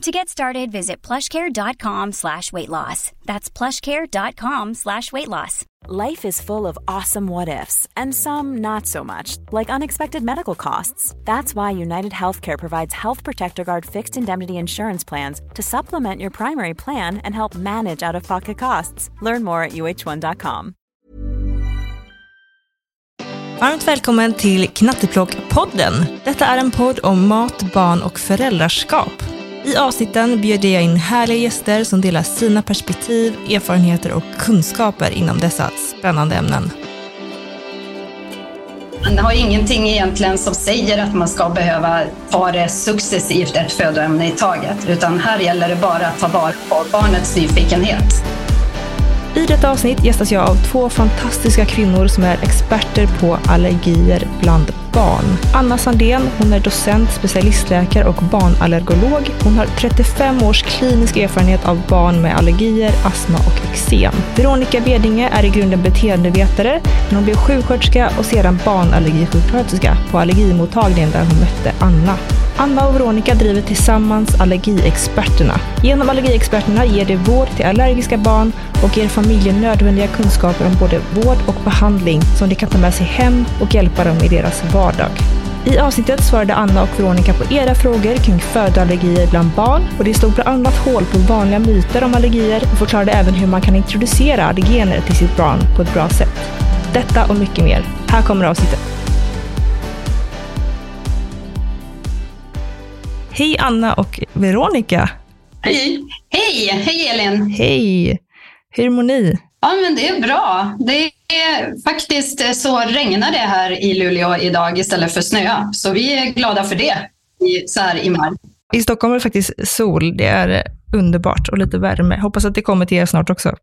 To get started, visit plushcare.com slash weight loss. That's plushcare.com slash weight loss. Life is full of awesome what ifs, and some not so much, like unexpected medical costs. That's why United Healthcare provides Health Protector Guard fixed indemnity insurance plans to supplement your primary plan and help manage out of pocket costs. Learn more at uh1.com. Varmt välkommen till Knatteplock-podden. Detta är en podd om mat, barn och föräldraskap. I avsnitten bjuder jag in härliga gäster som delar sina perspektiv, erfarenheter och kunskaper inom dessa spännande ämnen. Man har ingenting egentligen som säger att man ska behöva ta det successivt, ett födoämne i taget, utan här gäller det bara att ta vara på barnets nyfikenhet. I detta avsnitt gästas jag av två fantastiska kvinnor som är experter på allergier bland barn. Anna Sandén, hon är docent, specialistläkare och barnallergolog. Hon har 35 års klinisk erfarenhet av barn med allergier, astma och eksem. Veronica Bedinge är i grunden beteendevetare, men hon blev sjuksköterska och sedan barnallergisjuksköterska på allergimottagningen där hon mötte Anna. Anna och Veronica driver tillsammans Allergiexperterna. Genom Allergiexperterna ger de vård till allergiska barn och ger familjen nödvändiga kunskaper om både vård och behandling som de kan ta med sig hem och hjälpa dem i deras vardag. I avsnittet svarade Anna och Veronica på era frågor kring födoallergier bland barn och de slog bland annat hål på vanliga myter om allergier och förklarade även hur man kan introducera allergener till sitt barn på ett bra sätt. Detta och mycket mer. Här kommer avsnittet. Hej Anna och Veronica. Hej! Hej! Hej Elin! Hej! Hur mår ni? Ja, men det är bra. Det faktiskt så regnar det här i Luleå idag istället för snö. Så vi är glada för det så här i maj. I Stockholm är det faktiskt sol. Det är underbart och lite värme. Hoppas att det kommer till er snart också.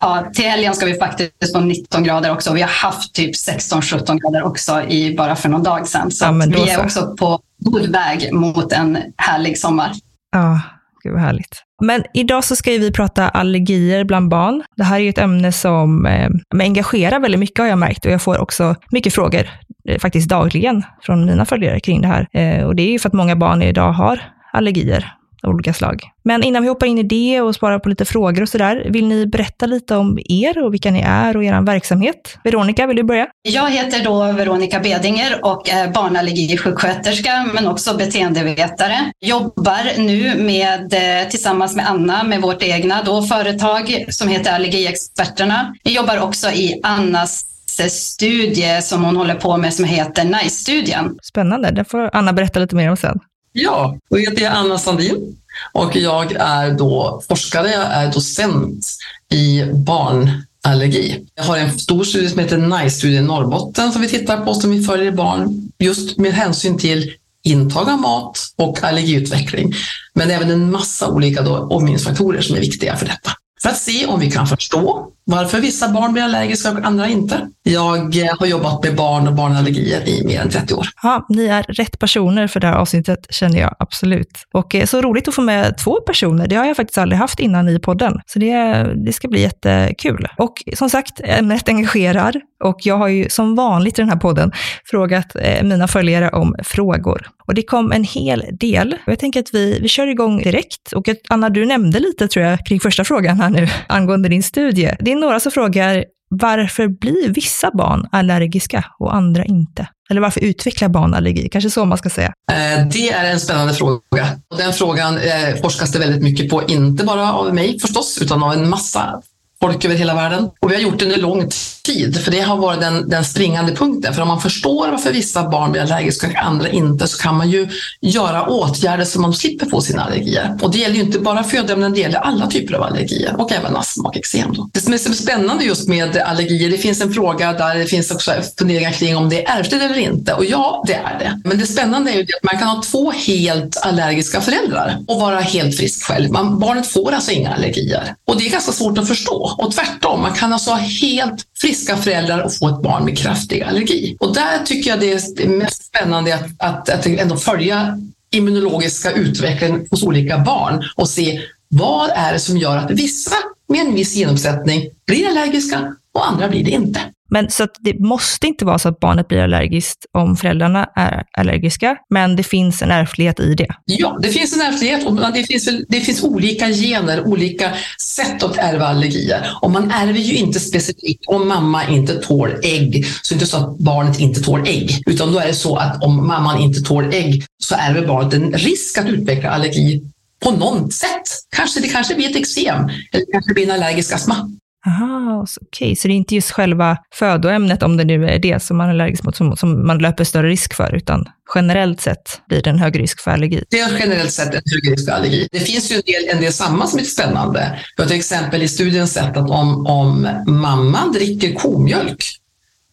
Ja, till helgen ska vi faktiskt få 19 grader också. Vi har haft typ 16-17 grader också i bara för någon dag sedan. Så Ja, vi är så. också på god väg mot en härlig sommar. Ja, gud vad härligt. Men idag så ska ju vi prata allergier bland barn. Det här är ju ett ämne som eh, engagerar väldigt mycket har jag märkt och jag får också mycket frågor eh, faktiskt dagligen från mina följare kring det här. Eh, och det är ju för att många barn idag har allergier av olika slag. Men innan vi hoppar in i det och svarar på lite frågor och sådär, vill ni berätta lite om er och vilka ni är och er verksamhet? Veronica, vill du börja? Jag heter då Veronica Bedinger och är barnallergisjuksköterska men också beteendevetare. Jobbar nu med, eh, tillsammans med Anna med vårt egna då företag som heter Allergiexperterna. Jag jobbar också i Annas studie som hon håller på med som heter NICE-studien. Spännande, det får Anna berätta lite mer om sen. Ja, då heter jag Anna Sandin och jag är då forskare, jag är docent i barnallergi. Jag har en stor studie som heter NICE-studien Norrbotten som vi tittar på som vi följer barn just med hänsyn till intag av mat och allergiutveckling. Men även en massa olika omgivningsfaktorer som är viktiga för detta. För att se om vi kan förstå varför vissa barn blir allergiska och andra inte. Jag eh, har jobbat med barn och barnallergier i mer än 30 år. Ja, ni är rätt personer för det här avsnittet, känner jag absolut. Och eh, så roligt att få med två personer. Det har jag faktiskt aldrig haft innan i podden. Så det, det ska bli jättekul. Och som sagt, ämnet engagerar. Och jag har ju som vanligt i den här podden frågat eh, mina följare om frågor. Och det kom en hel del. Och jag tänker att vi, vi kör igång direkt. Och Anna, du nämnde lite tror jag kring första frågan här nu angående din studie. Det är några som frågar varför blir vissa barn allergiska och andra inte? Eller varför utvecklar barn allergi? Kanske så man ska säga. Eh, det är en spännande fråga. Den frågan eh, forskas det väldigt mycket på, inte bara av mig förstås, utan av en massa folk över hela världen. Och vi har gjort det under lång tid, för det har varit den, den springande punkten. För om man förstår varför vissa barn blir allergiska och andra inte, så kan man ju göra åtgärder så man slipper få sina allergier. Och det gäller ju inte bara födoämnen, det gäller alla typer av allergier och även astma och eksem. Det som är så spännande just med allergier, det finns en fråga där det finns också funderingar kring om det är ärftligt eller inte. Och ja, det är det. Men det spännande är ju att man kan ha två helt allergiska föräldrar och vara helt frisk själv. Man, barnet får alltså inga allergier. Och det är ganska svårt att förstå. Och tvärtom, man kan alltså ha helt friska föräldrar och få ett barn med kraftig allergi. Och där tycker jag det är mest spännande att, att, att ändå följa immunologiska utvecklingen hos olika barn och se vad är det som gör att vissa med en viss genomsättning blir allergiska och andra blir det inte. Men så det måste inte vara så att barnet blir allergiskt om föräldrarna är allergiska, men det finns en ärftlighet i det. Ja, det finns en ärftlighet och det finns, det finns olika gener, olika sätt att ärva allergier. Och man ärver ju inte specifikt om mamma inte tål ägg, så det är inte så att barnet inte tål ägg, utan då är det så att om mamman inte tål ägg så ärver barnet en risk att utveckla allergi på något sätt. Kanske det kanske blir ett eksem eller kanske blir en allergisk astma. Aha, okej, okay. så det är inte just själva födoämnet, om det nu är det som man är allergisk mot, som, som man löper större risk för, utan generellt sett blir det en högre risk för allergi? Det är generellt sett en högre risk för allergi. Det finns ju en del, en del samma som är spännande. Vi har till exempel i studien sett att om, om mamman dricker komjölk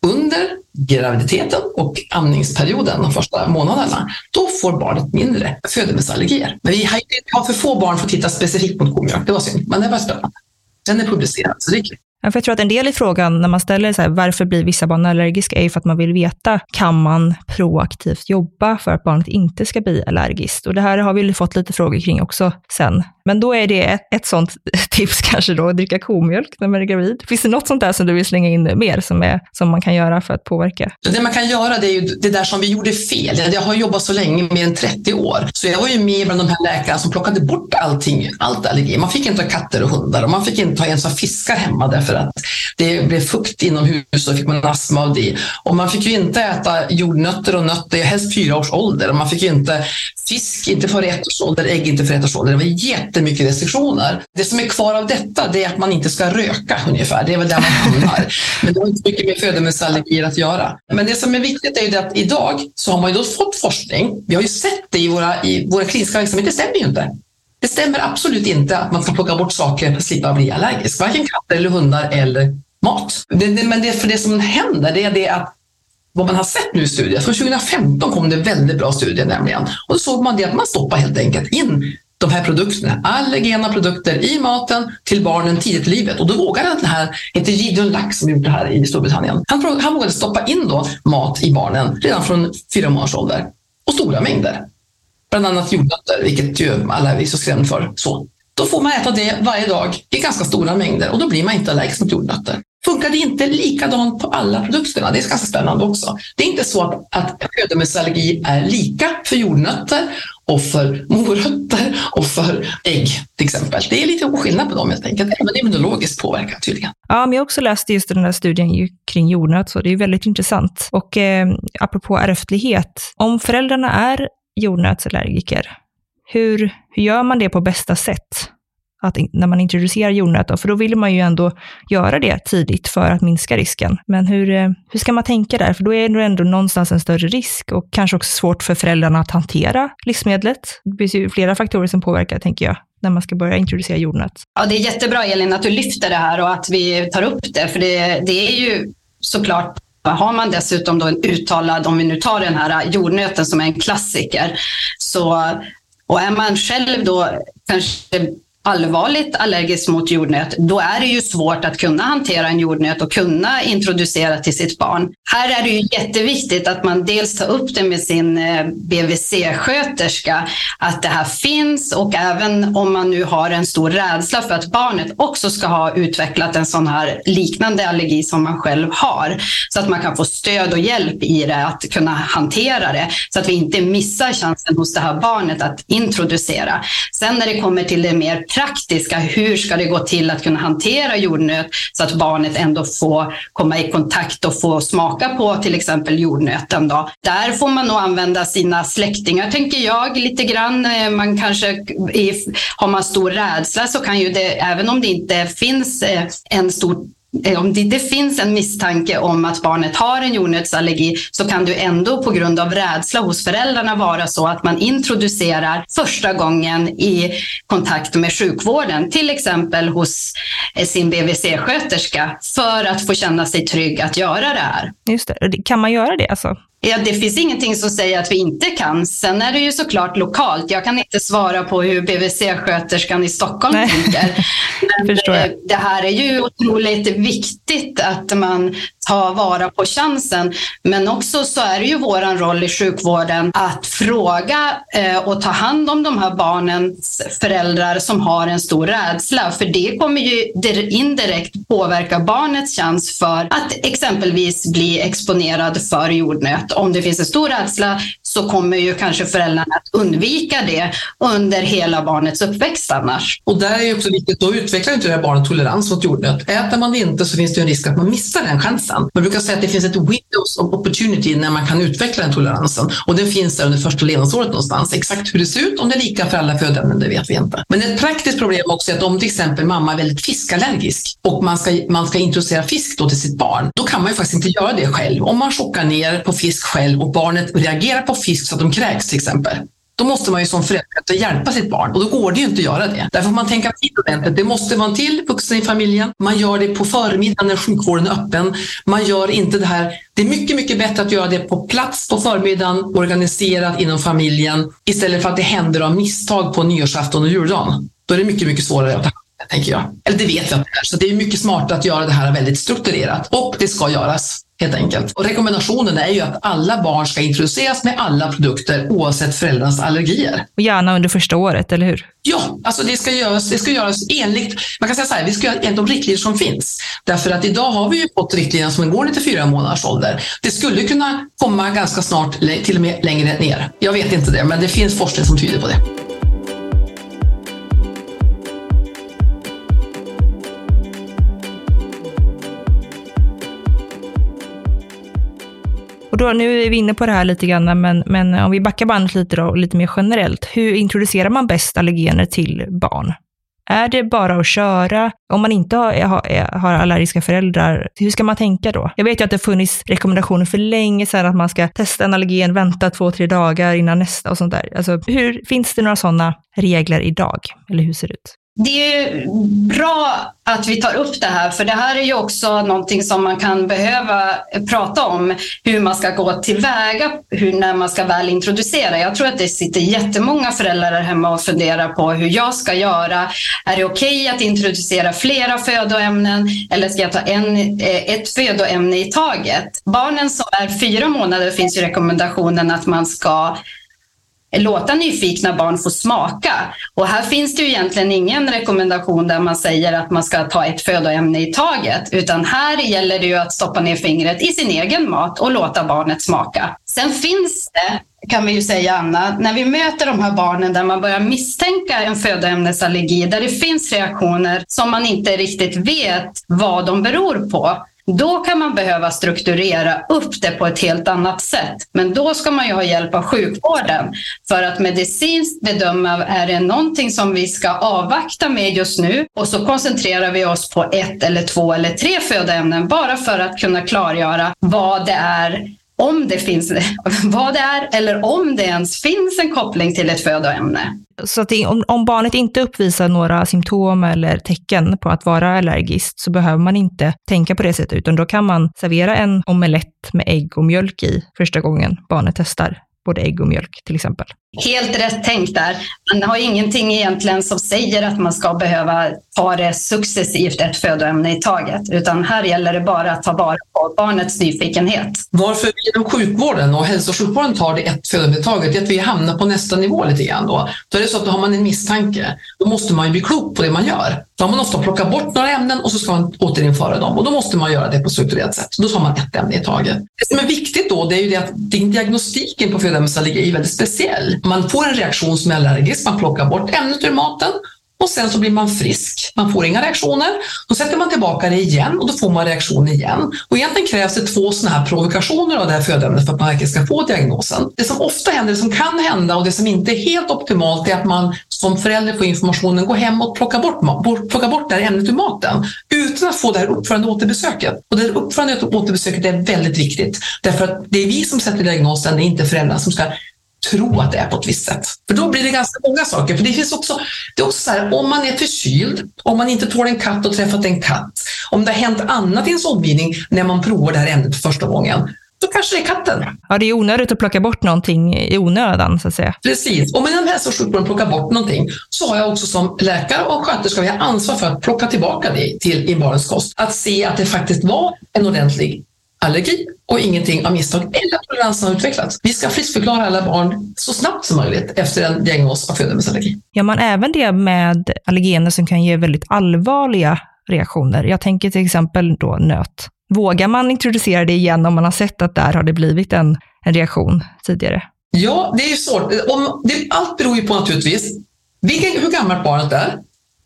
under graviditeten och amningsperioden, de första månaderna, då får barnet mindre födelseallergier. Men vi har för få barn för att titta specifikt mot komjölk, det var synd, men det var spännande. Den är publicerad, så det är kul. Ja, för jag tror att en del i frågan när man ställer så här, varför blir vissa barn allergiska är ju för att man vill veta, kan man proaktivt jobba för att barnet inte ska bli allergiskt? Och det här har vi fått lite frågor kring också sen. Men då är det ett, ett sånt tips kanske då, att dricka komjölk när man är gravid. Finns det något sånt där som du vill slänga in mer som, är, som man kan göra för att påverka? Det man kan göra det är ju det där som vi gjorde fel. Jag har jobbat så länge, mer än 30 år, så jag var ju med bland de här läkarna som plockade bort allting, allt allergi. Man fick inte ha katter och hundar och man fick inte ha ens ha fiskar hemma därför att det blev fukt inomhus och fick man astma av det. Och man fick ju inte äta jordnötter och nötter, helst fyra års ålder. Och man fick ju inte fisk, inte före ett års ålder, ägg inte före ett års ålder. Det var jättemycket restriktioner. Det som är kvar av detta det är att man inte ska röka ungefär. Det är väl där man hamnar. Men det har inte mycket med födoämnesallergier att göra. Men det som är viktigt är ju att idag så har man ju då fått forskning. Vi har ju sett det i våra, i våra kliniska verksamheter. Det stämmer ju inte. Det stämmer absolut inte att man ska plocka bort saker för att slippa bli allergisk. Varken katter eller hundar eller mat. Det, det, men det, för det som händer det är det att vad man har sett nu i studier, från 2015 kom det väldigt bra studier nämligen. Och då såg man det att man stoppar helt enkelt in de här produkterna, allergena produkter i maten till barnen tidigt i livet. Och då vågade den här, heter Gideon Lack som gjort det här i Storbritannien, han, han vågade stoppa in då mat i barnen redan från fyra månaders ålder. Och stora mängder. Bland annat jordnötter, vilket ju alla är så skrämda för. Så. Då får man äta det varje dag i ganska stora mängder och då blir man inte allergisk mot jordnötter. Funkar det inte likadant på alla produkterna? Det är ganska spännande också. Det är inte så att, att födoämnesallergi är lika för jordnötter och för morötter och för ägg till exempel. Det är lite skillnad på dem helt enkelt, även immunologiskt påverkan tydligen. Ja, men jag har också läst just den här studien kring jordnöt, så det är väldigt intressant. Och eh, apropå ärftlighet, om föräldrarna är jordnötsallergiker, hur, hur gör man det på bästa sätt? Att när man introducerar jordnöt, för då vill man ju ändå göra det tidigt för att minska risken. Men hur, eh, hur ska man tänka där? För då är det ändå någonstans en större risk och kanske också svårt för föräldrarna att hantera livsmedlet. Det finns ju flera faktorer som påverkar, tänker jag, när man ska börja introducera jordnöt. Ja, det är jättebra Elin att du lyfter det här och att vi tar upp det, för det, det är ju såklart har man dessutom då en uttalad, om vi nu tar den här jordnöten som är en klassiker, så, och är man själv då kanske allvarligt allergisk mot jordnöt, då är det ju svårt att kunna hantera en jordnöt och kunna introducera till sitt barn. Här är det ju jätteviktigt att man dels tar upp det med sin eh, BVC-sköterska, att det här finns och även om man nu har en stor rädsla för att barnet också ska ha utvecklat en sån här liknande allergi som man själv har, så att man kan få stöd och hjälp i det, att kunna hantera det, så att vi inte missar chansen hos det här barnet att introducera. Sen när det kommer till det mer praktiska. Hur ska det gå till att kunna hantera jordnöt så att barnet ändå får komma i kontakt och få smaka på till exempel jordnöten. Då. Där får man nog använda sina släktingar, tänker jag, lite grann. Eh, man kanske, har man stor rädsla så kan ju det, även om det inte finns eh, en stor Eh, om det, det, finns en misstanke om att barnet har en jordnötsallergi så kan det ändå på grund av rädsla hos föräldrarna vara så att man introducerar första gången i kontakt med sjukvården, till exempel hos eh, sin BVC-sköterska, för att få känna sig trygg att göra det här. Just det. Kan man göra det alltså? Ja, det finns ingenting som säger att vi inte kan. Sen är det ju såklart lokalt. Jag kan inte svara på hur BVC-sköterskan i Stockholm Nej. tänker. Men det här är ju otroligt viktigt att man ta vara på chansen. Men också så är det ju vår roll i sjukvården att fråga eh, och ta hand om de här barnens föräldrar som har en stor rädsla. För det kommer ju indirekt påverka barnets chans för att exempelvis bli exponerad för jordnöt. Om det finns en stor rädsla så kommer ju kanske föräldrarna att undvika det under hela barnets uppväxt annars. Och där är ju också viktigt, då utvecklar inte det här barnet tolerans mot jordnöt. Äter man det inte så finns det en risk att man missar den chansen. Man brukar säga att det finns ett windows of opportunity när man kan utveckla den toleransen och den finns där under första levnadsåret någonstans. Exakt hur det ser ut, om det är lika för alla födande, det vet vi inte. Men ett praktiskt problem också är att om till exempel mamma är väldigt fiskallergisk och man ska, man ska introducera fisk då till sitt barn, då kan man ju faktiskt inte göra det själv. Om man chockar ner på fisk själv och barnet reagerar på fisk så att de kräks till exempel, då måste man ju som förälder hjälpa sitt barn och då går det ju inte att göra det. Därför får man tänka till ordentligt. Det måste vara en till vuxen i familjen. Man gör det på förmiddagen när sjukvården är öppen. Man gör inte det här. Det är mycket, mycket bättre att göra det på plats på förmiddagen, organiserat inom familjen, istället för att det händer av misstag på nyårsafton och juldagen. Då är det mycket, mycket svårare att ta tänker jag. Eller det vet jag att det är. Så det är mycket smartare att göra det här väldigt strukturerat. Och det ska göras helt enkelt. Och rekommendationen är ju att alla barn ska introduceras med alla produkter oavsett föräldrarnas allergier. Och gärna under första året, eller hur? Ja, alltså det ska göras, det ska göras enligt, man kan säga så här, vi ska göra enligt de riktlinjer som finns. Därför att idag har vi ju fått riktlinjer som går till fyra månaders ålder. Det skulle kunna komma ganska snart, till och med längre ner. Jag vet inte det, men det finns forskning som tyder på det. Då, nu är vi inne på det här lite grann, men, men om vi backar bandet lite då, lite mer generellt. Hur introducerar man bäst allergener till barn? Är det bara att köra? Om man inte har, har, har, allergiska föräldrar, hur ska man tänka då? Jag vet ju att det funnits rekommendationer för länge sedan att man ska testa en allergen, vänta två, tre dagar innan nästa och sånt där. Alltså, hur, finns det några sådana regler idag? Eller hur ser det ut? Det är bra att vi tar upp det här, för det här är ju också någonting som man kan behöva prata om, hur man ska gå tillväga hur, när man ska väl introducera. Jag tror att det sitter jättemånga föräldrar där hemma och funderar på hur jag ska göra. Är det okej okay att introducera flera födoämnen eller ska jag ta en, eh, ett födoämne i taget? Barnen som är fyra månader finns ju rekommendationen att man ska Eh, låta nyfikna barn få smaka. Och här finns det ju egentligen ingen rekommendation där man säger att man ska ta ett födoämne i taget, utan här gäller det ju att stoppa ner fingret i sin egen mat och låta barnet smaka. Sen finns det kan vi ju säga, Anna, när vi möter de här barnen där man börjar misstänka en födoämnesallergi, där det finns reaktioner som man inte riktigt vet vad de beror på, då kan man behöva strukturera upp det på ett helt annat sätt. Men då ska man ju ha hjälp av sjukvården för att medicinskt bedöma, är det någonting som vi ska avvakta med just nu? Och så koncentrerar vi oss på ett eller två eller tre födoämnen bara för att kunna klargöra vad det är om det finns, vad det är eller om det ens finns en koppling till ett födoämne. Så att om, om, barnet inte uppvisar några symptom eller tecken på att vara allergiskt så behöver man inte tänka på det sättet, utan då kan man servera en omelett med ägg och mjölk i första gången barnet testar både ägg och mjölk till exempel. Helt rätt tänkt där. Man har ingenting egentligen som säger att man ska behöva ta det successivt ett födoämne i taget, utan här gäller det bara att ta vara på barnets nyfikenhet. Varför vi inom sjukvården och hälso och sjukvården tar det ett födoämne i taget är att vi hamnar på nästa nivå lite grann då. Då är det så att då har man en misstanke. Då måste man ju bli klok på det man gör. Då har man ofta plockat bort några ämnen och så ska man återinföra dem och då måste man göra det på strukturerat sätt. Då tar man ett ämne i taget. Det som är viktigt då det är ju det att diagnostiken på födoämnesallergi är väldigt speciell. Man får en reaktion som är allergisk, man plockar bort ämnet ur maten och sen så blir man frisk. Man får inga reaktioner. Då sätter man tillbaka det igen och då får man reaktion igen. Och egentligen krävs det två sådana här provokationer av det här födoämnet för att man verkligen ska få diagnosen. Det som ofta händer, det som kan hända och det som inte är helt optimalt är att man som förälder får informationen gå hem och plocka bort, plocka bort det här ämnet ur maten utan att få det här uppförande återbesöket. Och det här uppförande återbesöket är väldigt viktigt därför att det är vi som sätter diagnosen, det är inte föräldrarna som ska tro att det är på ett visst sätt. För då blir det ganska många saker. För det finns också, det är också så här, om man är förkyld, om man inte tål en katt och träffat en katt, om det har hänt annat i ens omgivning när man provar det här ämnet för första gången, då kanske det är katten. Ja, det är onödigt att plocka bort någonting i onödan, så att säga. Precis. Om inom hälso och sjukvården plockar bort någonting, så har jag också som läkare och sköterska jag ansvar för att plocka tillbaka det till i barnens kost. Att se att det faktiskt var en ordentlig allergi och ingenting av misstag eller toleransen har utvecklats. Vi ska friskförklara alla barn så snabbt som möjligt efter en diagnos av födoämnesallergi. Gör man även det med allergener som kan ge väldigt allvarliga reaktioner? Jag tänker till exempel då nöt. Vågar man introducera det igen om man har sett att där har det blivit en, en reaktion tidigare? Ja, det är ju svårt. Om, det, allt beror ju på naturligtvis vilken, hur gammalt barnet är,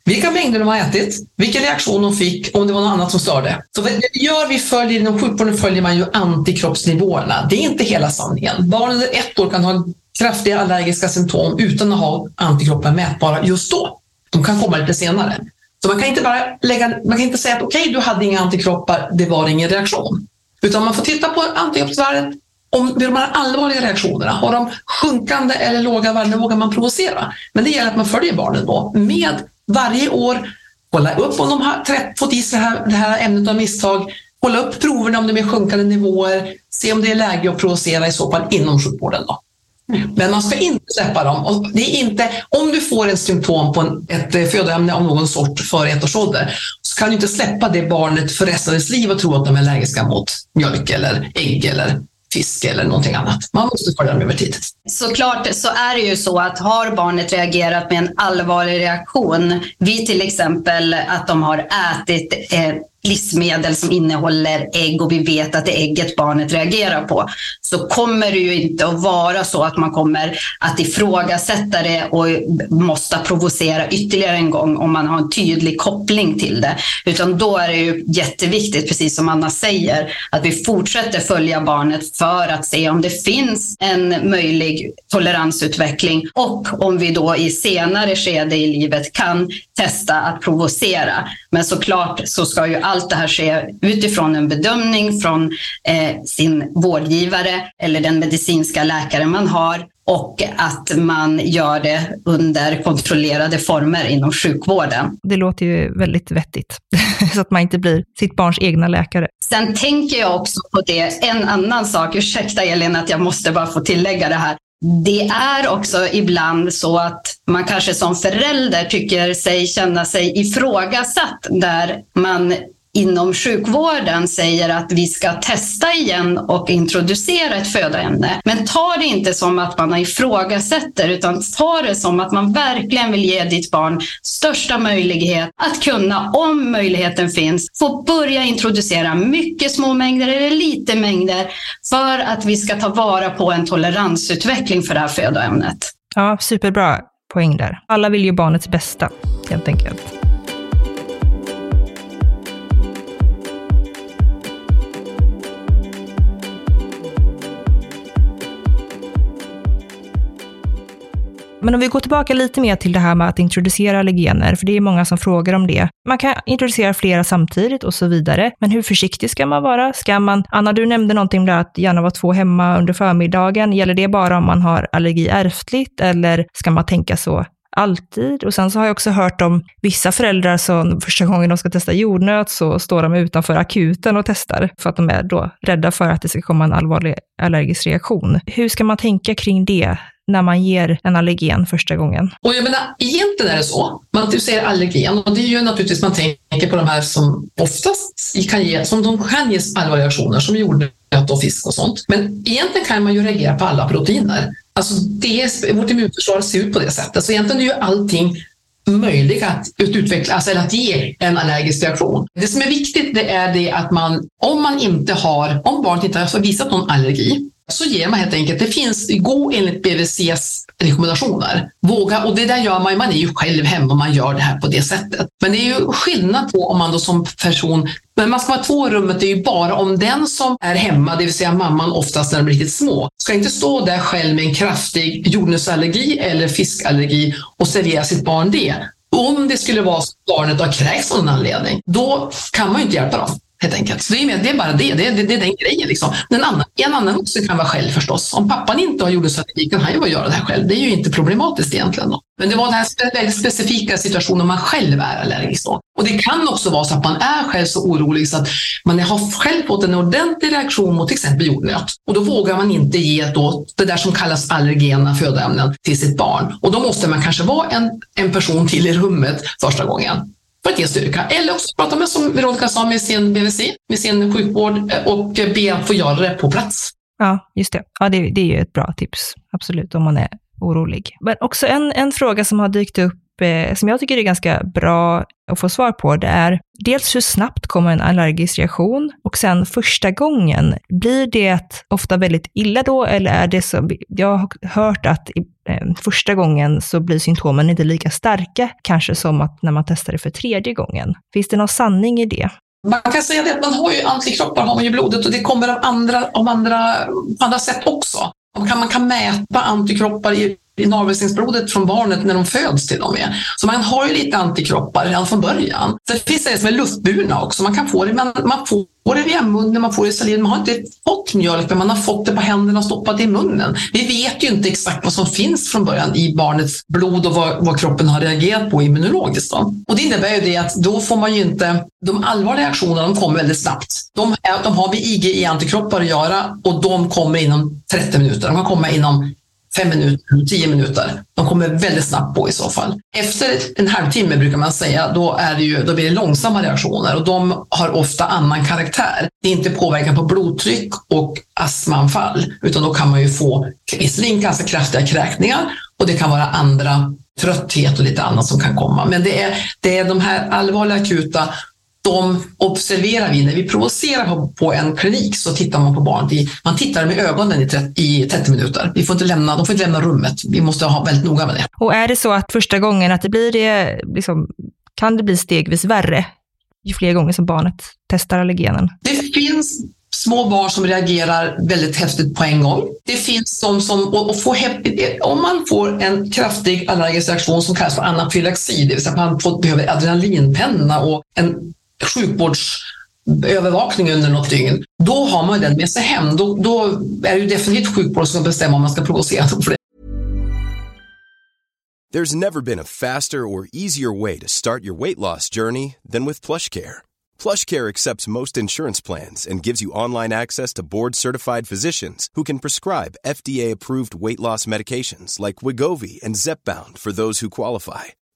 vilka mängder de har ätit, vilken reaktion de fick, om det var något annat som störde. Så det vi gör, vi följer, inom sjukvården följer man ju antikroppsnivåerna. Det är inte hela sanningen. Barn under ett år kan ha kraftiga allergiska symptom utan att ha antikroppar mätbara just då. De kan komma lite senare. Så man kan inte bara lägga, man kan inte säga att okej, okay, du hade inga antikroppar, det var ingen reaktion. Utan man får titta på antikroppsvärdet, om de här allvarliga reaktionerna, har de sjunkande eller låga värden vågar man provocera. Men det gäller att man följer barnen då med varje år kolla upp om de har fått i sig det här, det här ämnet av misstag, kolla upp proverna om de är sjunkande nivåer, se om det är läge att provocera i så fall inom sjukvården. Då. Mm. Men man ska inte släppa dem. Och det är inte, om du får ett symptom på en, ett eh, födoämne av någon sort före ett års ålder så kan du inte släppa det barnet för resten av dess liv och tro att de är allergiska mot mjölk eller ägg eller fisk eller någonting annat. Man måste följa dem över tid. Såklart så är det ju så att har barnet reagerat med en allvarlig reaktion, vid till exempel att de har ätit eh, livsmedel som innehåller ägg och vi vet att det är ägget barnet reagerar på, så kommer det ju inte att vara så att man kommer att ifrågasätta det och måste provocera ytterligare en gång om man har en tydlig koppling till det. Utan då är det ju jätteviktigt, precis som Anna säger, att vi fortsätter följa barnet för att se om det finns en möjlig toleransutveckling och om vi då i senare skede i livet kan testa att provocera. Men såklart så ska ju allt det här ske utifrån en bedömning från eh, sin vårdgivare eller den medicinska läkare man har och att man gör det under kontrollerade former inom sjukvården. Det låter ju väldigt vettigt, så att man inte blir sitt barns egna läkare. Sen tänker jag också på det, en annan sak, ursäkta Elin att jag måste bara få tillägga det här. Det är också ibland så att man kanske som förälder tycker sig känna sig ifrågasatt där man inom sjukvården säger att vi ska testa igen och introducera ett födoämne. Men ta det inte som att man ifrågasätter utan ta det som att man verkligen vill ge ditt barn största möjlighet att kunna, om möjligheten finns, få börja introducera mycket små mängder eller lite mängder för att vi ska ta vara på en toleransutveckling för det här födoämnet. Ja, superbra poäng där. Alla vill ju barnets bästa, helt enkelt. Men om vi går tillbaka lite mer till det här med att introducera allergener, för det är många som frågar om det. Man kan introducera flera samtidigt och så vidare. Men hur försiktig ska man vara? Ska man, Anna, du nämnde någonting om det att gärna vara två hemma under förmiddagen. Gäller det bara om man har allergi ärftligt eller ska man tänka så alltid. Och sen så har jag också hört om vissa föräldrar som första gången de ska testa jordnöt så står de utanför akuten och testar för att de är då rädda för att det ska komma en allvarlig allergisk reaktion. Hur ska man tänka kring det? När man ger en allergen första gången? Och jag menar, egentligen är det så. Man, du säger allergen och det är ju naturligtvis man tänker på de här som oftast kan ge, som de kan ge allvarliga reaktioner som jordnöt och fisk och sånt. Men egentligen kan man ju reagera på alla proteiner. Alltså det, vårt immunförsvar ser ut på det sättet. Så egentligen är ju allting möjligt att utveckla, alltså att ge en allergisk reaktion. Det som är viktigt det är det att man, om man inte har, om barnet inte har visat någon allergi, så ger man helt enkelt, det finns, gå enligt BVCs rekommendationer. Våga, och det där gör man, man är ju själv hemma och man gör det här på det sättet. Men det är ju skillnad på om man då som person men man ska vara två i rummet, det är ju bara om den som är hemma, det vill säga mamman oftast när de är riktigt små, ska inte stå där själv med en kraftig jordnötsallergi eller fiskallergi och servera sitt barn det. Om det skulle vara så att barnet har kräkts av någon anledning, då kan man ju inte hjälpa dem helt enkelt. Så det är, det är bara det, det är, det, är den grejen. Liksom. En annan, en annan också kan vara själv förstås. Om pappan inte har jordnötsallergi kan han ju bara göra det här själv. Det är ju inte problematiskt egentligen. Då. Men det var den här väldigt specifika situationen om man själv är allergisk. Då. Och det kan också vara så att man är själv så orolig så att man har själv fått en ordentlig reaktion mot till exempel jordnöt. Och då vågar man inte ge då det där som kallas allergena födoämnen till sitt barn. Och då måste man kanske vara en, en person till i rummet första gången för att ge styrka. Eller också prata med, som Veronica sa, med sin BVC, med sin sjukvård eh, och eh, be att få göra det på plats. Ja, just det. Ja, det, det är ju ett bra tips, absolut, om man är orolig. Men också en, en fråga som har dykt upp Typ, eh, som jag tycker är ganska bra att få svar på, det är dels hur snabbt kommer en allergisk reaktion och sen första gången, blir det ofta väldigt illa då eller är det så, jag har hört att eh, första gången så blir symptomen inte lika starka kanske som att när man testar det för tredje gången. Finns det någon sanning i det? Man kan säga det att man har ju antikroppar har man ju blodet och det kommer av andra, av andra, andra sätt också. Man kan, man kan mäta antikroppar i navelsträngsblodet från barnet när de föds till och med. Så man har ju lite antikroppar redan från början. Sen finns det som är luftburna också. Man kan få det, man, man får det via munnen, man får det i saliven, Man har inte fått mjölk, men man har fått det på händerna och stoppat det i munnen. Vi vet ju inte exakt vad som finns från början i barnets blod och vad, vad kroppen har reagerat på immunologiskt. Då. Och det innebär ju det att då får man ju inte, de allvarliga reaktionerna de kommer väldigt snabbt. De, är, de har med IgE-antikroppar att göra och de kommer inom 30 minuter. De kan komma inom fem minuter, tio minuter. De kommer väldigt snabbt på i så fall. Efter en halvtimme brukar man säga, då, är det ju, då blir det långsamma reaktioner och de har ofta annan karaktär. Det är inte påverkan på blodtryck och astmaanfall, utan då kan man ju få visserligen ganska kraftiga kräkningar och det kan vara andra trötthet och lite annat som kan komma. Men det är, det är de här allvarliga akuta de observerar vi när vi provocerar på en klinik så tittar man på barnet. man tittar med ögonen i 30, i 30 minuter. Vi får inte lämna, de får inte lämna rummet. Vi måste ha väldigt noga med det. Och är det så att första gången att det blir det, liksom, kan det bli stegvis värre ju fler gånger som barnet testar allergenen? Det finns små barn som reagerar väldigt häftigt på en gång. Det finns de som, och, och får, om man får en kraftig allergisk reaktion som kallas för anafylaxi, det vill säga att man får, behöver adrenalinpenna och en sjukvårdsövervakning under något dygn, då har man den med sig hem. Då, då är det definitivt som bestämmer om man ska provocera för det. There's never been a faster or easier way to start your weight loss journey than with PlushCare. PlushCare accepts most insurance plans and gives you online access to board-certified physicians who can prescribe FDA-approved weight loss medications like Wigovi and Zepbound for those who qualify.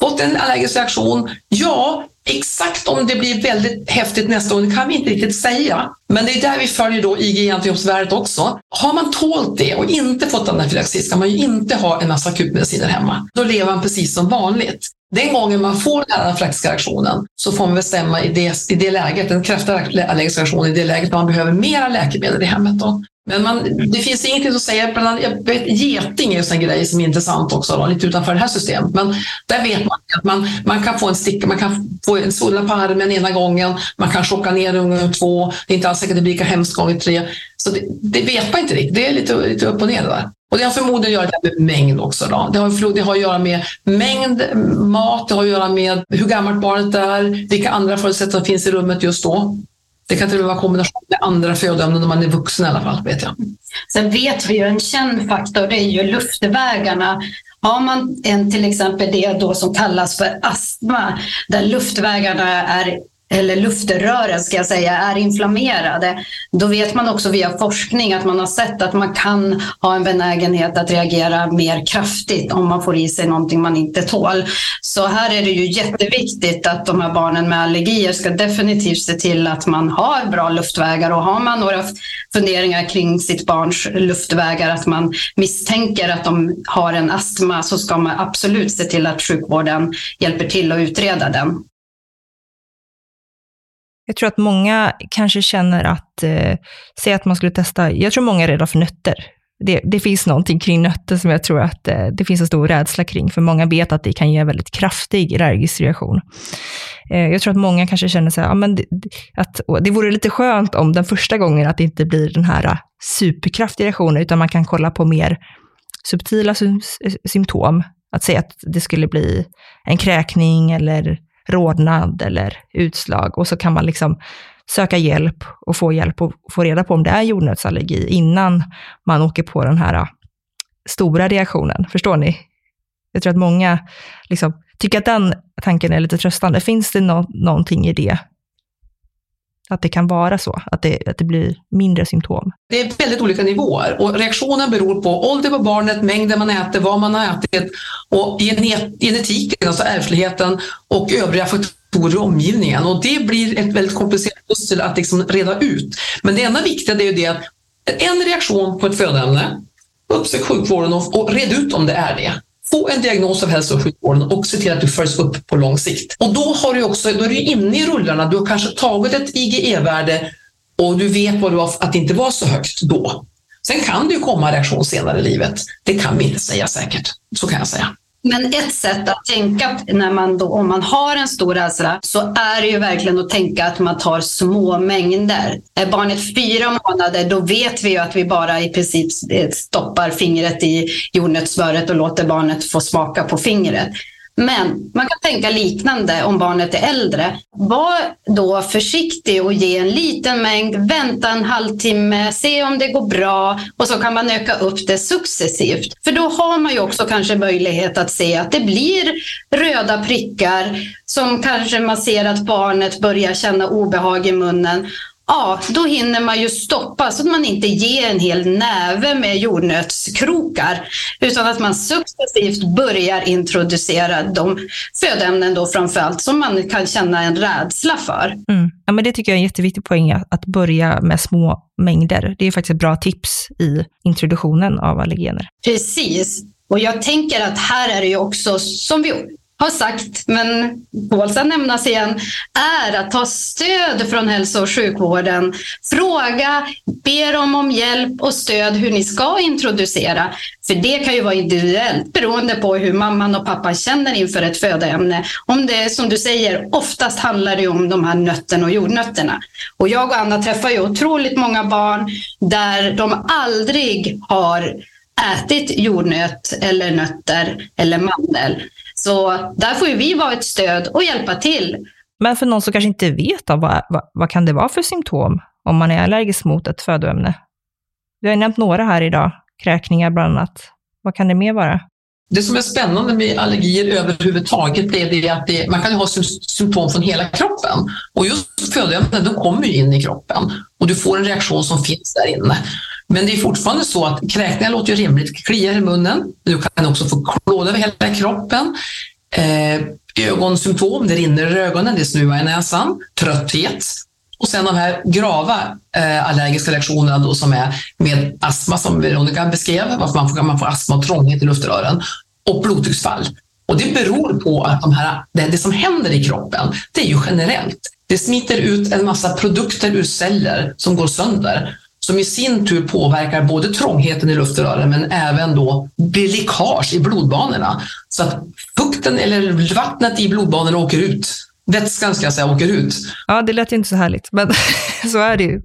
fått en allergisk reaktion? Ja, Exakt om det blir väldigt häftigt nästa år, det kan vi inte riktigt säga. Men det är där vi följer då IG-antikroppsvärdet också. Har man tålt det och inte fått anafylaxi ska man ju inte ha en massa akutmediciner hemma. Då lever man precis som vanligt. Den gången man får den här anafylaxiska reaktionen så får man bestämma i det, i det läget, den kraftiga allergiska reaktionen, i det läget när man behöver mera läkemedel i hemmet. Då. Men man, det finns ingenting som säger, bland jag vet, geting är en grej som är intressant också, då, lite utanför det här systemet. Men där vet man att man, man kan få en sticka, man kan få en svullna på armen ena gången, man kan chocka ner ungen två, det är inte alls säkert att det blir lika hemskt gånger tre. Så det, det, vet man inte riktigt, det är lite, lite upp och ner det där. Och det har förmodligen att göra med mängd också. Då. Det, har, det har att göra med mängd mat, det har att göra med hur gammalt barnet är, vilka andra förutsättningar som finns i rummet just då. Det kan till och med vara kombination med andra födoämnen när man är vuxen i alla fall, vet jag. Sen vet vi ju en känd faktor, det är ju luftvägarna. Har man en till exempel det då som kallas för astma, där luftvägarna är eller luftrören ska jag säga, är inflammerade, då vet man också via forskning att man har sett att man kan ha en benägenhet att reagera mer kraftigt om man får i sig någonting man inte tål. Så här är det ju jätteviktigt att de här barnen med allergier ska definitivt se till att man har bra luftvägar och har man några funderingar kring sitt barns luftvägar, att man misstänker att de har en astma, så ska man absolut se till att sjukvården hjälper till att utreda den. Jag tror att många kanske känner att, eh, säg att man skulle testa, jag tror många är rädda för nötter. Det, det finns någonting kring nötter som jag tror att eh, det finns en stor rädsla kring, för många vet att det kan ge en väldigt kraftig allergisk reaktion. Eh, jag tror att många kanske känner så här, ja, men det, att det vore lite skönt om den första gången att det inte blir den här eh, superkraftiga reaktionen, utan man kan kolla på mer subtila sy eh, symptom. Att säga att det skulle bli en kräkning eller rodnad eller utslag och så kan man liksom söka hjälp och få hjälp och få reda på om det är jordnötsallergi innan man åker på den här äh, stora reaktionen. Förstår ni? Jag tror att många liksom, tycker att den tanken är lite tröstande. Finns det no någonting i det? Att det kan vara så, att det, att det blir mindre symptom. Det är väldigt olika nivåer och reaktionen beror på ålder på barnet, mängden man äter, vad man har ätit och genetiken, alltså ärftligheten och övriga faktorer i omgivningen. Och det blir ett väldigt komplicerat pussel att liksom reda ut. Men det enda viktiga är ju det att en reaktion på ett födoämne, uppsök sjukvården och, och red ut om det är det få en diagnos av hälso och sjukvården och se till att du följs upp på lång sikt. Och då, har du också, då är du inne i rullarna. Du har kanske tagit ett IgE-värde och du vet vad du har, att det inte var så högt då. Sen kan det ju komma reaktion senare i livet. Det kan vi inte säga säkert. Så kan jag säga. Men ett sätt att tänka när man då, om man har en stor rädsla så är det ju verkligen att tänka att man tar små mängder. Är barnet fyra månader då vet vi ju att vi bara i princip stoppar fingret i jordnötssmöret och låter barnet få smaka på fingret. Men man kan tänka liknande om barnet är äldre. Var då försiktig och ge en liten mängd, vänta en halvtimme, se om det går bra och så kan man öka upp det successivt. För då har man ju också kanske möjlighet att se att det blir röda prickar som kanske man ser att barnet börjar känna obehag i munnen Ja, då hinner man ju stoppa så att man inte ger en hel näve med jordnötskrokar utan att man successivt börjar introducera de födoämnen då framförallt som man kan känna en rädsla för. Mm. Ja, men det tycker jag är en jätteviktig poäng, att börja med små mängder. Det är faktiskt ett bra tips i introduktionen av allergener. Precis. Och jag tänker att här är det ju också, som vi har sagt, men tål att nämnas igen, är att ta stöd från hälso och sjukvården. Fråga, be dem om hjälp och stöd hur ni ska introducera. För det kan ju vara individuellt beroende på hur mamman och pappan känner inför ett födoämne. Om det som du säger, oftast handlar det om de här nötterna och jordnötterna. Och jag och Anna träffar ju otroligt många barn där de aldrig har ätit jordnöt eller nötter eller mandel. Så där får ju vi vara ett stöd och hjälpa till. Men för någon som kanske inte vet, då, vad, vad, vad kan det vara för symptom om man är allergisk mot ett födoämne? Vi har nämnt några här idag, kräkningar bland annat. Vad kan det mer vara? Det som är spännande med allergier överhuvudtaget är det att det, man kan ha symptom från hela kroppen. Och just födoämnen de kommer in i kroppen och du får en reaktion som finns där inne. Men det är fortfarande så att kräkningar låter ju rimligt. Kliar i munnen. Du kan också få klåda över hela kroppen. Eh, ögonsymptom, det rinner i ögonen, det snuvar i näsan. Trötthet. Och sen de här grava eh, allergiska reaktionerna då, som är med astma som Veronica beskrev, varför man får, man får astma och trånghet i luftrören. Och blodtrycksfall. Och det beror på att de här, det, det som händer i kroppen, det är ju generellt. Det smiter ut en massa produkter ur celler som går sönder som i sin tur påverkar både trångheten i luftrören men även då blir läckage i blodbanorna. Så att fukten eller vattnet i blodbanorna åker ut. Vätskan ska jag säga åker ut. Ja, det lät ju inte så härligt, men så är det ju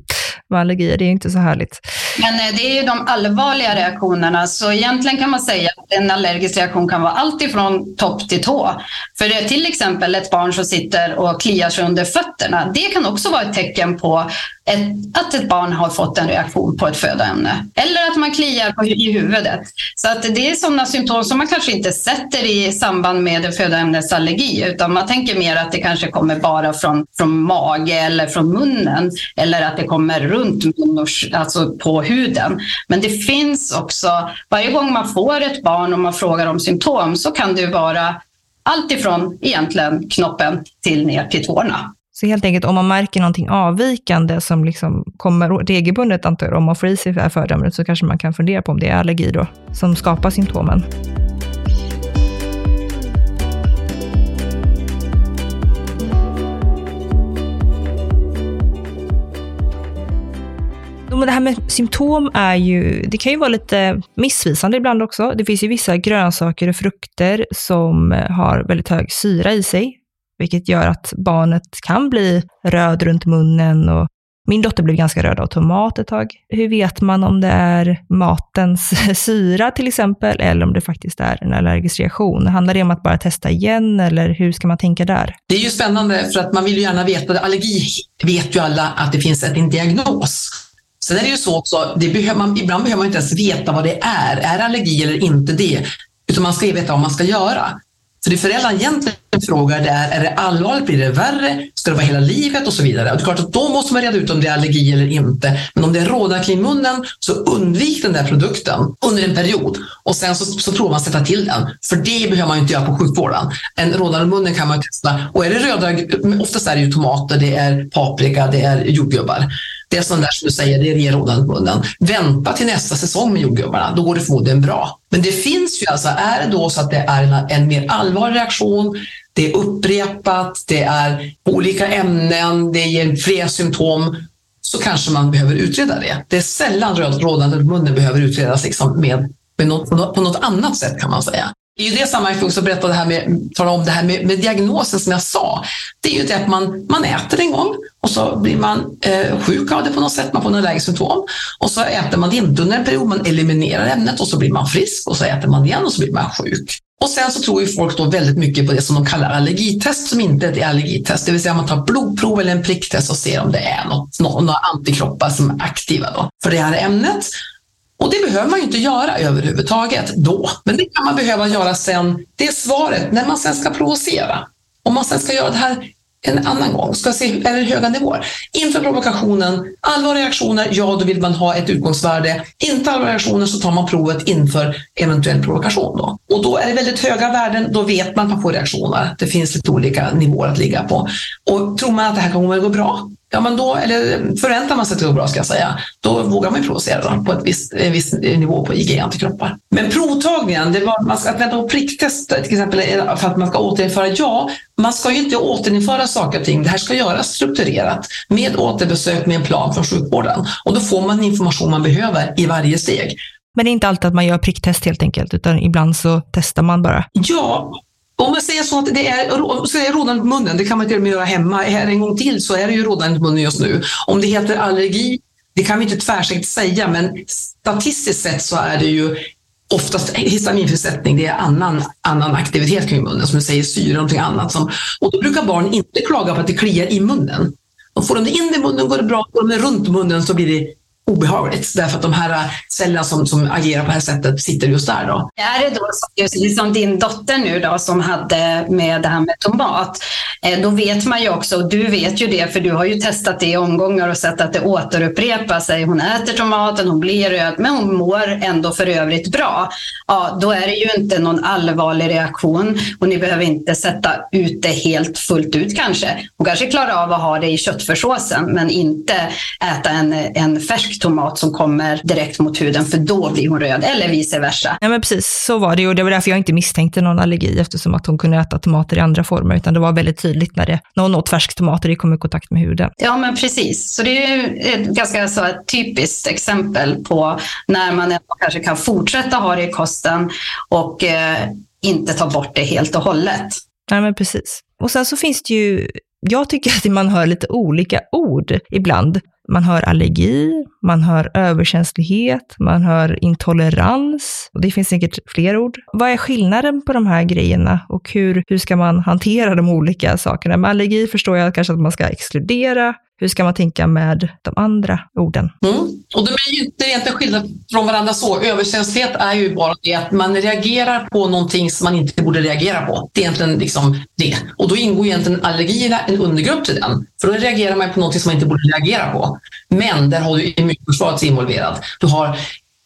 med allergier. Det är inte så härligt. Men eh, det är ju de allvarliga reaktionerna. Så egentligen kan man säga att en allergisk reaktion kan vara allt ifrån topp till tå. För det är till exempel ett barn som sitter och kliar sig under fötterna. Det kan också vara ett tecken på ett, att ett barn har fått en reaktion på ett födoämne. Eller att man kliar på, i huvudet. Så att det är sådana symptom som man kanske inte sätter i samband med en födoämnesallergi utan man tänker mer att det kanske kommer bara från, från mage eller från munnen eller att det kommer runt munnen, alltså på huden. Men det finns också, varje gång man får ett barn och man frågar om symptom så kan det vara allt ifrån egentligen knoppen till ner till tårna. Så helt enkelt om man märker någonting avvikande som liksom kommer regelbundet, antar jag, om man får i sig det här så kanske man kan fundera på om det är allergi då, som skapar symptomen. det här med symptom är ju, det kan ju vara lite missvisande ibland också. Det finns ju vissa grönsaker och frukter som har väldigt hög syra i sig, vilket gör att barnet kan bli röd runt munnen och min dotter blev ganska röd av tomat ett tag. Hur vet man om det är matens syra till exempel, eller om det faktiskt är en allergisk reaktion? Handlar det om att bara testa igen, eller hur ska man tänka där? Det är ju spännande, för att man vill ju gärna veta, allergi vet ju alla att det finns en diagnos. Sen är det ju så också, det behöver man, ibland behöver man inte ens veta vad det är. Är det allergi eller inte det? Utan man ska ju veta vad man ska göra. Så det föräldrarna egentligen frågar det är, är det allvarligt, blir det värre, ska det vara hela livet och så vidare. Och det är klart att då måste man reda ut om det är allergi eller inte. Men om det är rådande kring munnen så undvik den där produkten under en period och sen så, så provar man att sätta till den. För det behöver man inte göra på sjukvården. En rådande munnen kan man testa och är det röda, oftast är det ju tomater, det är paprika, det är jordgubbar. Det är sånt där som du säger, det ger rådande munnen. Vänta till nästa säsong med jordgubbarna, då går det förmodligen bra. Men det finns ju alltså, är det då så att det är en, en mer allvarlig reaktion, det är upprepat, det är olika ämnen, det ger fler symptom, så kanske man behöver utreda det. Det är sällan rådande munnen behöver utredas liksom med, med något, på något annat sätt kan man säga. I det sammanhanget också berätta det här med, tala om det här med, med, diagnosen som jag sa. Det är ju det att man, man äter en gång och så blir man eh, sjuk av det på något sätt, man får några symptom. Och så äter man det inte under en period, man eliminerar ämnet och så blir man frisk och så äter man igen och så blir man sjuk. Och sen så tror ju folk då väldigt mycket på det som de kallar allergitest som inte är ett allergitest. Det vill säga man tar blodprov eller en pricktest och ser om det är något, några antikroppar som är aktiva då för det här ämnet. Och det behöver man ju inte göra överhuvudtaget då, men det kan man behöva göra sen. Det är svaret när man sen ska provocera. Om man sen ska göra det här en annan gång, ska se, är det höga nivåer. Inför provokationen, allvarliga reaktioner, ja då vill man ha ett utgångsvärde. Inte allvarliga reaktioner så tar man provet inför eventuell provokation. Då. Och då är det väldigt höga värden, då vet man att man får reaktioner. Det finns lite olika nivåer att ligga på. Och tror man att det här kommer att gå bra, ja, men då, eller förväntar man sig att det går bra ska jag säga, då vågar man provocera då, på ett visst, en viss nivå på IG-antikroppar. Men provtagningen, det var, man ska, att vänta på pricktest till exempel för att man ska återinföra, ja, man ska ju inte återinföra saker och ting. Det här ska göras strukturerat med återbesök med en plan från sjukvården och då får man information man behöver i varje steg. Men det är inte alltid att man gör pricktest helt enkelt, utan ibland så testar man bara? Ja, om man säger så att det är, så är rådande på munnen, det kan man till och med göra hemma. Här en gång till så är det ju rådande på munnen just nu. Om det heter allergi, det kan vi inte tvärsäkert säga, men statistiskt sett så är det ju oftast histaminfrisättning, det är annan, annan aktivitet kring munnen, som du säger syre och någonting annat. Som, och då brukar barn inte klaga på att det kliar i munnen. Och får de det in i munnen går det bra, får de det runt munnen så blir det obehagligt därför att de här äh, cellerna som, som agerar på det här sättet sitter just där. Då. Är det då just som din dotter nu då som hade med det här med tomat, Eh, då vet man ju också, och du vet ju det för du har ju testat det i omgångar och sett att det återupprepar sig. Hon äter tomaten, hon blir röd, men hon mår ändå för övrigt bra. Ja, då är det ju inte någon allvarlig reaktion och ni behöver inte sätta ut det helt fullt ut kanske. Hon kanske klarar av att ha det i köttfärssåsen men inte äta en, en färsk tomat som kommer direkt mot huden för då blir hon röd eller vice versa. Ja men precis, så var det och det var därför jag inte misstänkte någon allergi eftersom att hon kunde äta tomater i andra former utan det var väldigt tydligt när, det, när hon åt färsktomater det kom i kontakt med huden. Ja men precis, så det är ett ganska så ett typiskt exempel på när man kanske kan fortsätta ha det i kosten och eh, inte ta bort det helt och hållet. Ja men precis. Och sen så finns det ju jag tycker att man hör lite olika ord ibland. Man hör allergi, man hör överkänslighet, man hör intolerans. Och det finns säkert fler ord. Vad är skillnaden på de här grejerna och hur, hur ska man hantera de olika sakerna? Med allergi förstår jag kanske att man ska exkludera. Hur ska man tänka med de andra orden? Mm. Och de är ju inte egentligen skilda från varandra så. Överkänslighet är ju bara det att man reagerar på någonting som man inte borde reagera på. Det är egentligen liksom det. Och då ingår egentligen allergierna en undergrupp till den. För då reagerar man på någonting som man inte borde reagera på. Men där har du immunförsvaret involverat. Du har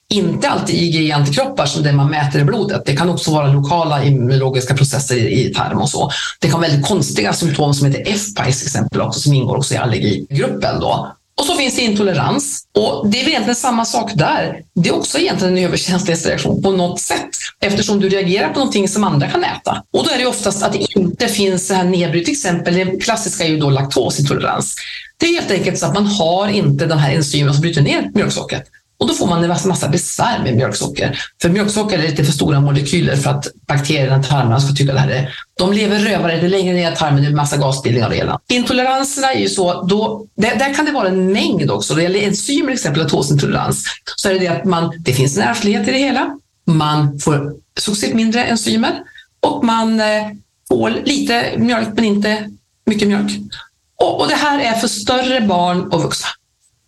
inte alltid IgE-antikroppar som det man mäter i blodet. Det kan också vara lokala immunologiska processer i, i tarm och så. Det kan vara väldigt konstiga symptom som heter FPICE till exempel också, som ingår också i allergigruppen. Då. Och så finns det intolerans. Och det är egentligen samma sak där. Det är också egentligen en överkänslighetsreaktion på något sätt eftersom du reagerar på någonting som andra kan äta. Och då är det oftast att det inte finns så här nedbryt, till exempel det klassiska är ju då laktosintolerans. Det är helt enkelt så att man har inte de här enzymerna som bryter ner mjölksockret. Och då får man en massa besvär med mjölksocker. För mjölksocker är lite för stora molekyler för att bakterierna i tarmarna ska tycka det här är... De lever rövare, det längre ner i tarmen, det är massa gasbildningar redan. Intoleranserna är ju så, då, där, där kan det vara en mängd också. Det gäller enzymer, till exempel laktosintolerans. Så är det det att man, det finns en ärftlighet i det hela. Man får successivt mindre enzymer och man eh, får lite mjölk men inte mycket mjölk. Och, och det här är för större barn och vuxna.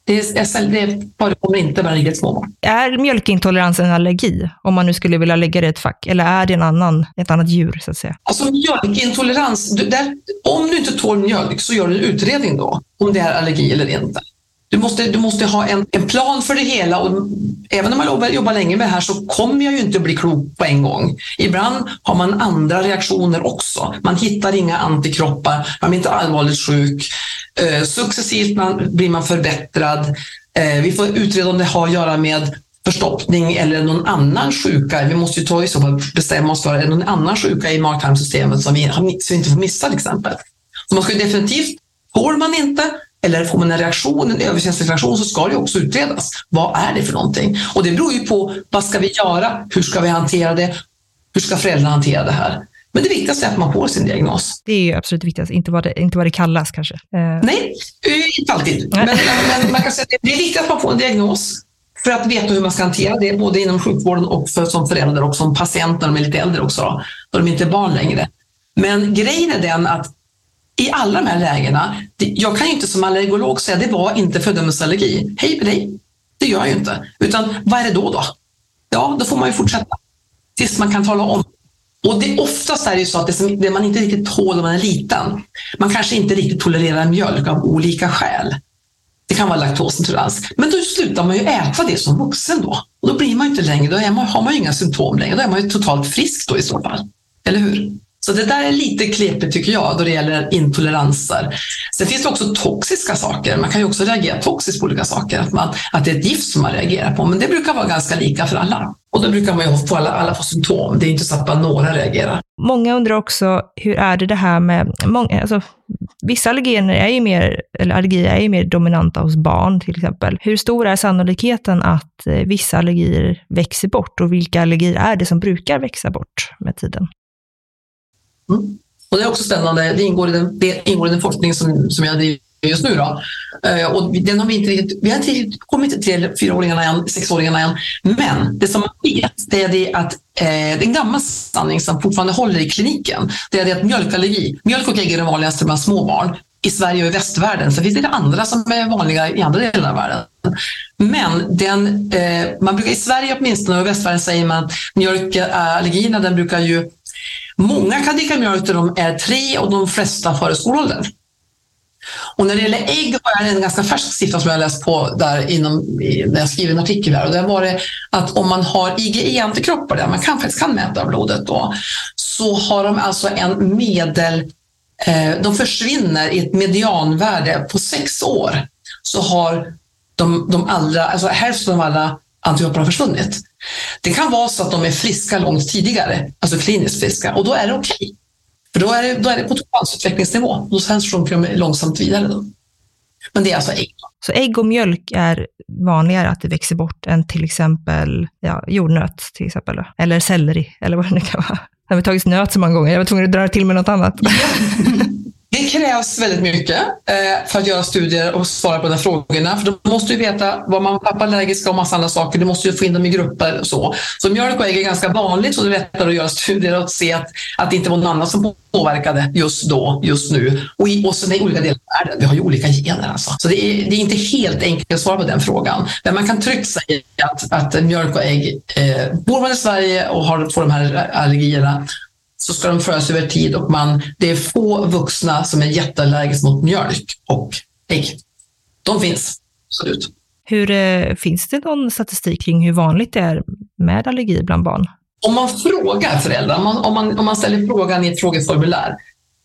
Det, är, det förekommer inte bland riktigt små barn. Är mjölkintolerans en allergi? Om man nu skulle vilja lägga det i ett fack. Eller är det en annan, ett annat djur, så att säga? Alltså mjölkintolerans, du, där, om du inte tål mjölk så gör du en utredning då, om det är allergi eller inte. Du måste, du måste ha en, en plan för det hela och även om man jobbar, jobbar länge med det här så kommer jag ju inte bli klok på en gång. Ibland har man andra reaktioner också. Man hittar inga antikroppar, man blir inte allvarligt sjuk. Eh, successivt man, blir man förbättrad. Eh, vi får utreda om det har att göra med förstoppning eller någon annan sjuka. Vi måste ju ta i så fall bestämma oss för är det någon annan sjuka i magtarmsystemet som vi, som vi inte får missa till exempel. Så man ska definitivt, får man inte eller får man en reaktion, en överkänslig reaktion, så ska det också utredas. Vad är det för någonting? Och det beror ju på vad ska vi göra? Hur ska vi hantera det? Hur ska föräldrarna hantera det här? Men det viktigaste är att man får sin diagnos. Det är ju absolut viktigast, inte vad det, inte vad det kallas kanske. Eh. Nej, eh, inte alltid. Men, men, man kan säga att det är viktigt att man får en diagnos för att veta hur man ska hantera det, både inom sjukvården och för, som förälder och som patient när de är lite äldre också, då, då de inte är barn längre. Men grejen är den att i alla de här lägena, jag kan ju inte som allergolog säga det var inte fördömelseallergi. Hej på dig. Det gör jag ju inte. Utan vad är det då då? Ja, då får man ju fortsätta tills man kan tala om. Och det, oftast är det ju så att det, som, det man inte riktigt tål när man är liten, man kanske inte riktigt tolererar mjölk av olika skäl. Det kan vara laktosintolerans. Men då slutar man ju äta det som vuxen då. Och då blir man inte längre, då man, har man ju inga symptom längre. Då är man ju totalt frisk då i så fall. Eller hur? Så det där är lite knepigt tycker jag då det gäller intoleranser. Sen finns det också toxiska saker. Man kan ju också reagera toxiskt på olika saker. Att, man, att det är ett gift som man reagerar på. Men det brukar vara ganska lika för alla. Och då brukar man ju få alla, alla få symptom. Det är inte så att bara några reagerar. Många undrar också, hur är det det här med, många, alltså, vissa allergener är ju mer, eller allergier är ju mer dominanta hos barn till exempel. Hur stor är sannolikheten att eh, vissa allergier växer bort och vilka allergier är det som brukar växa bort med tiden? Mm. Och det är också spännande. Det ingår i den, det ingår i den forskning som, som jag driver just nu. Då. Uh, och den har vi, inte riktigt, vi har inte kommit till fyraåringarna än, sexåringarna än. Men det som man vet det är det att eh, det är en gammal sanning som fortfarande håller i kliniken. Det är det att mjölkallergi, mjölk och ägg är det vanligaste bland små barn i Sverige och i västvärlden. Så finns det andra som är vanliga i andra delar av världen. Men den, eh, man brukar i Sverige åtminstone och i västvärlden säger man att mjölkallergierna den brukar ju Många kan dricka mjölk till de är tre och de flesta före skolåldern. Och när det gäller ägg har jag en ganska färsk siffra som jag läst på där inom, när jag skriver en artikel där. Och där var det att om man har IgE-antikroppar, där man kan, faktiskt kan mäta blodet då, så har de alltså en medel, eh, de försvinner i ett medianvärde på sex år. Så har de, de allra, alltså hälften av alla antikropparna försvunnit. Det kan vara så att de är friska långt tidigare, alltså kliniskt friska, och då är det okej. Okay. För då är det, då är det på totalutvecklingsnivå och sen sjunker de långsamt vidare. Då. Men det är alltså ägg. Så ägg och mjölk är vanligare att det växer bort än till exempel ja, jordnöt, till exempel, eller selleri, eller vad det nu kan vara. Jag har tagit nöt så många gånger, jag var tvungen att dra till med något annat. Det krävs väldigt mycket eh, för att göra studier och svara på de frågorna. För då måste du veta vad man pappa allergiska och massa andra saker. Du måste ju få in dem i grupper och så. Så mjölk och ägg är ganska vanligt så det är lättare att göra studier och se att, att det inte var någon annan som påverkade just då, just nu. Och, i, och sen i olika delar av världen. Vi har ju olika gener alltså. Så det är, det är inte helt enkelt att svara på den frågan. Men man kan tryggt säga att, att mjölk och ägg, eh, bor man i Sverige och har, får de här allergierna så ska de föras över tid och man, det är få vuxna som är jätteallergiska mot mjölk och ägg. De finns, absolut. Hur, eh, finns det någon statistik kring hur vanligt det är med allergi bland barn? Om man frågar föräldrar, om man, om man, om man ställer frågan i ett frågeformulär,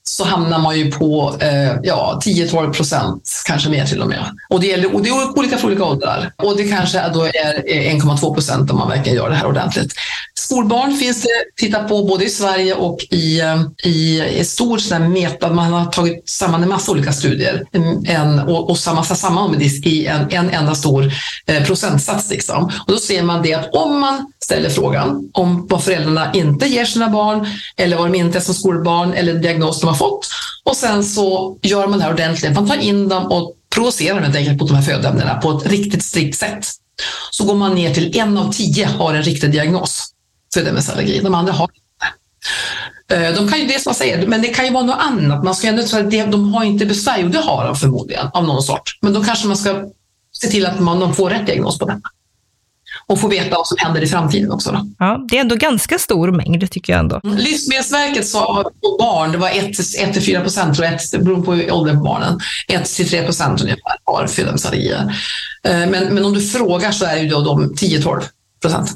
så hamnar man ju på eh, ja, 10-12 procent, kanske mer till och med. Och det, gäller, och det är olika för olika åldrar. Och det kanske då är eh, 1,2 procent om man verkligen gör det här ordentligt. Skolbarn finns det titta på både i Sverige och i, eh, i, i stor sån meta. Man har tagit samman en massa olika studier en, och, och samman, med det i en, en enda stor eh, procentsats. Liksom. Och då ser man det att om man ställer frågan om vad föräldrarna inte ger sina barn eller vad de inte är som skolbarn eller diagnos de har fått. Och sen så gör man det här ordentligt. Man tar in dem och provocerar helt enkelt på de här födoämnena på ett riktigt strikt sätt. Så går man ner till en av tio har en riktig diagnos födoämnesallergi. De andra har inte. Eh, de kan ju, det som jag säger, men det kan ju vara något annat. Man ska ändå säga att de har inte besvär, och det har de förmodligen av någon sort. Men då kanske man ska se till att man, de får rätt diagnos på detta och få veta vad som händer i framtiden också. Då. Ja, det är ändå ganska stor mängd tycker jag ändå. Mm. Livsmedelsverket sa på barn, det var 1-4 procent, tror jag, beroende på åldern på barnen, 1-3 procent ungefär har födoämnesallergier. Eh, men, men om du frågar så är det ju då de 10-12 procent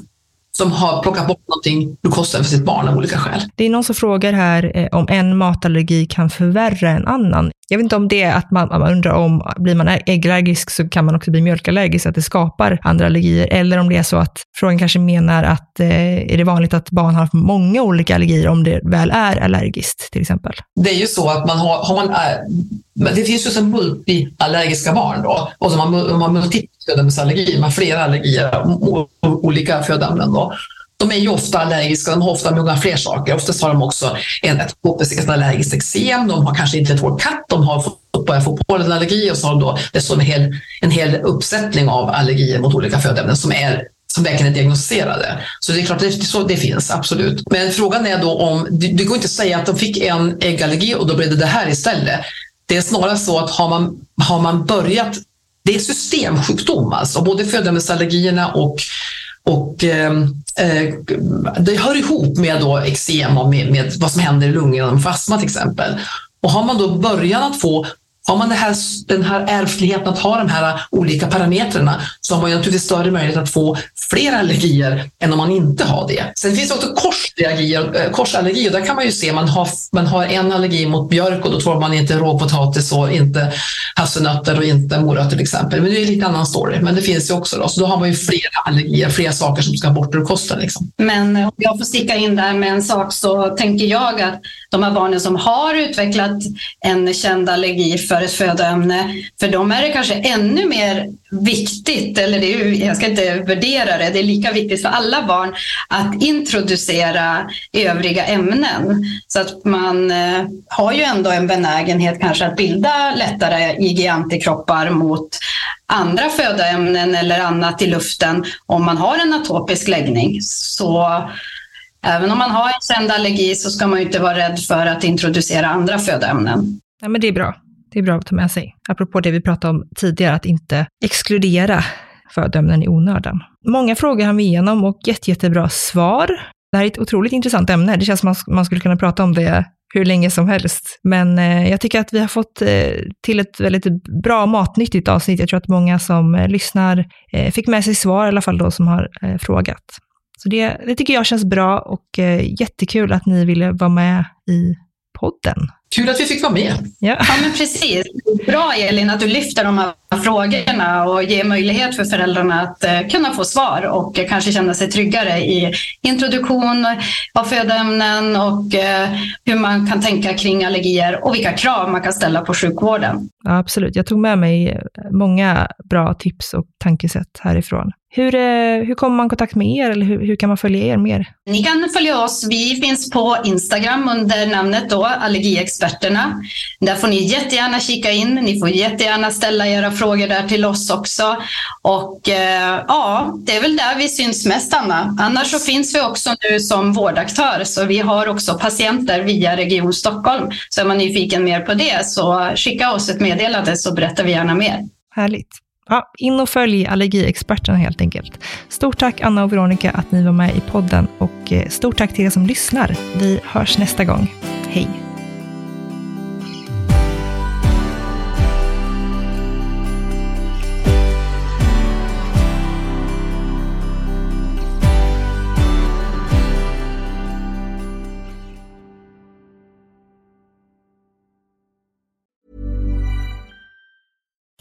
som har plockat bort någonting ur kosten för sitt barn av olika skäl. Det är någon som frågar här eh, om en matallergi kan förvärra en annan. Jag vet inte om det är att man, man undrar om, blir man äggallergisk så kan man också bli mjölkallergisk, att det skapar andra allergier. Eller om det är så att frågan kanske menar att eh, är det vanligt att barn har många olika allergier om det väl är allergiskt till exempel? Det är ju så att man har, har man, äh, det finns ju så multiallergiska barn då, och så man, man har multipla man har flera allergier, olika födoämnen då de är ju ofta allergiska, de har ofta många fler saker. Oftast har de också en, ett, ett allergiskt eksem, de har kanske inte ett hårt katt, de har fått, börjat få pollenallergi och så har de då dessutom en hel, en hel uppsättning av allergier mot olika födoämnen som är som verkligen är diagnostiserade. Så det är klart, det, så, det finns absolut. Men frågan är då om, det, det går inte att säga att de fick en äggallergi och då blev det det här istället. Det är snarare så att har man, har man börjat, det är systemsjukdom alltså, både födoämnesallergierna och och eh, Eh, det hör ihop med då eksem och med, med, vad som händer i lungorna med astma till exempel. Och har man då början att få har man här, den här ärftligheten att ha de här olika parametrarna så har man ju naturligtvis större möjlighet att få fler allergier än om man inte har det. Sen finns det också korsallergier. Eh, korsallergier där kan man ju se man har, man har en allergi mot björk och då tror man inte råpotatis och inte hasselnötter och inte morötter till exempel. Men det är en lite annan story. Men det finns ju också då. Så då har man ju flera allergier, flera saker som ska bort ur kosten. Liksom. Men eh, om jag får sticka in där med en sak så tänker jag att de här barnen som har utvecklat en känd allergi för ett födoämne, för dem är det kanske ännu mer viktigt, eller det är, jag ska inte värdera det, det är lika viktigt för alla barn att introducera övriga ämnen. Så att man eh, har ju ändå en benägenhet kanske att bilda lättare IG-antikroppar mot andra födoämnen eller annat i luften om man har en atopisk läggning. Så även om man har en känd allergi så ska man inte vara rädd för att introducera andra födoämnen. Ja, men det är bra. Det är bra att ta med sig. Apropå det vi pratade om tidigare, att inte exkludera födoämnen i onödan. Många frågor har vi igenom och jätte, jättebra svar. Det här är ett otroligt intressant ämne. Det känns som att man skulle kunna prata om det hur länge som helst. Men eh, jag tycker att vi har fått eh, till ett väldigt bra matnyttigt avsnitt. Jag tror att många som eh, lyssnar eh, fick med sig svar, i alla fall de som har eh, frågat. Så det, det tycker jag känns bra och eh, jättekul att ni ville vara med i podden. Kul att vi fick vara med. Ja. ja, men precis. Bra Elin att du lyfter de här frågorna och ger möjlighet för föräldrarna att eh, kunna få svar och kanske känna sig tryggare i introduktion av födoämnen och eh, hur man kan tänka kring allergier och vilka krav man kan ställa på sjukvården. Ja, absolut. Jag tog med mig många bra tips och tankesätt härifrån. Hur, eh, hur kommer man i kontakt med er eller hur, hur kan man följa er mer? Ni kan följa oss. Vi finns på Instagram under namnet då, Allergiexperterna. Där får ni jättegärna kika in. Ni får jättegärna ställa era frågor där till oss också. Och eh, ja, det är väl där vi syns mest, Anna. Annars så finns vi också nu som vårdaktör, så vi har också patienter via Region Stockholm. Så är man nyfiken mer på det, så skicka oss ett meddelande så berättar vi gärna mer. Härligt. Ja, in och följ Allergiexperterna helt enkelt. Stort tack Anna och Veronica att ni var med i podden och eh, stort tack till er som lyssnar. Vi hörs nästa gång. Hej!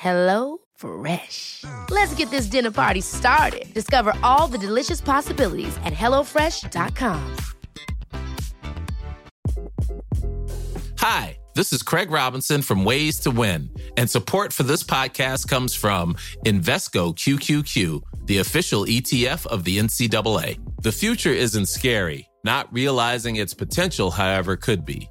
Hello Fresh. Let's get this dinner party started. Discover all the delicious possibilities at hellofresh.com. Hi, this is Craig Robinson from Ways to Win, and support for this podcast comes from Invesco QQQ, the official ETF of the NCAA. The future isn't scary. Not realizing its potential, however, could be.